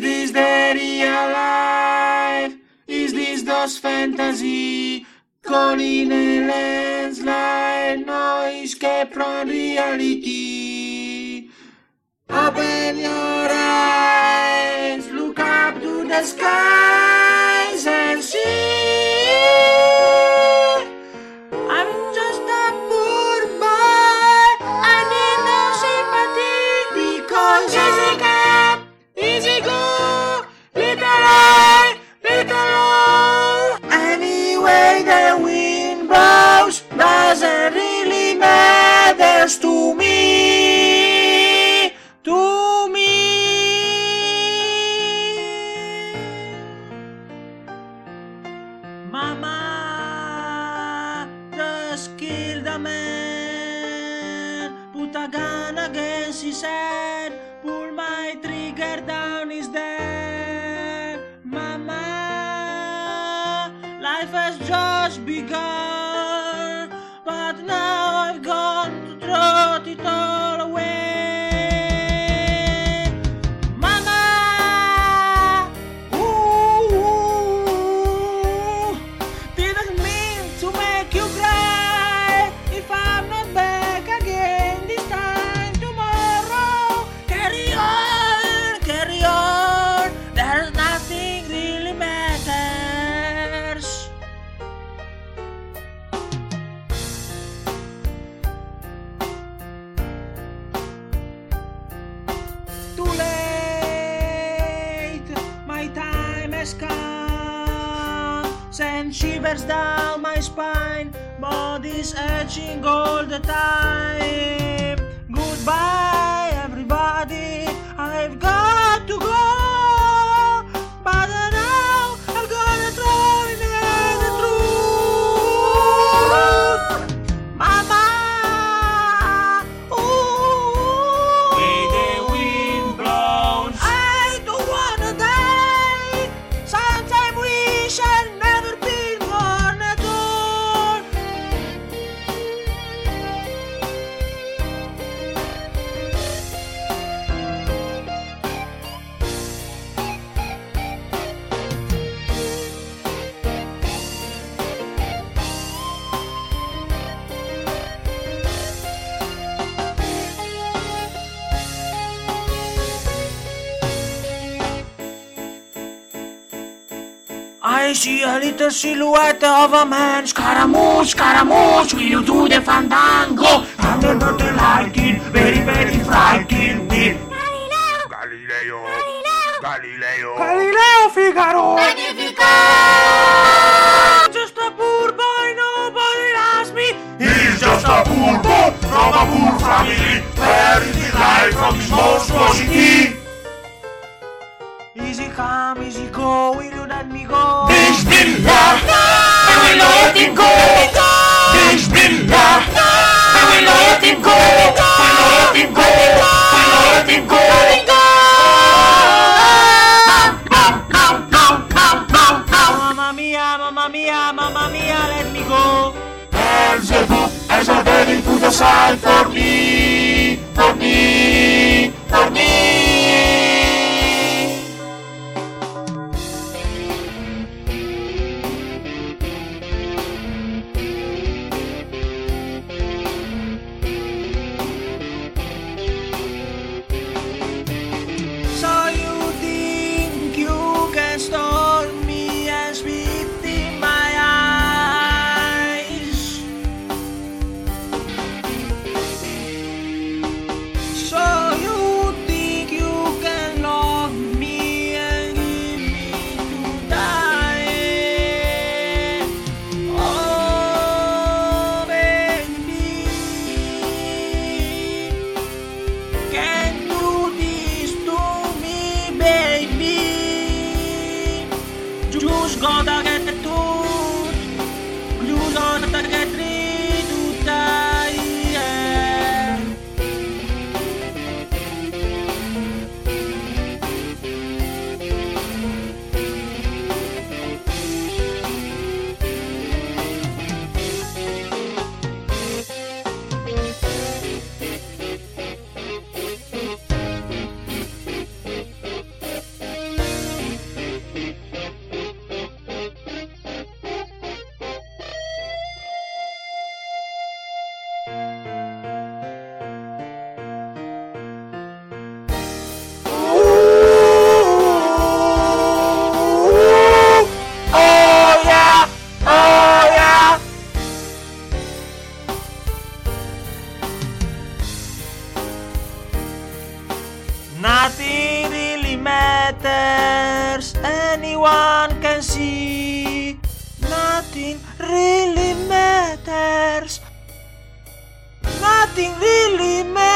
Is this the real life? Is this just fantasy? Calling a landslide, no escape from reality. Open your man. Put a gun against his head. Pull my trigger down his dead. Mama, life has just begun. Has. Send shivers down my spine, body's itching all the time. I see a little silhouette of a man. Scaramouche, Scaramouche, will you do Easy come, easy go, will you let me go? Bismillah. I will not let him go. Bismillah. I will not let him go. Will not let him go. Will not let him go. Mamma mia, mamma mia, mamma mia, let me go. Beelzebub has a very put aside for me, Just gotta get the truth. Just Nothing really matters, anyone can see. Nothing really matters, nothing really matters.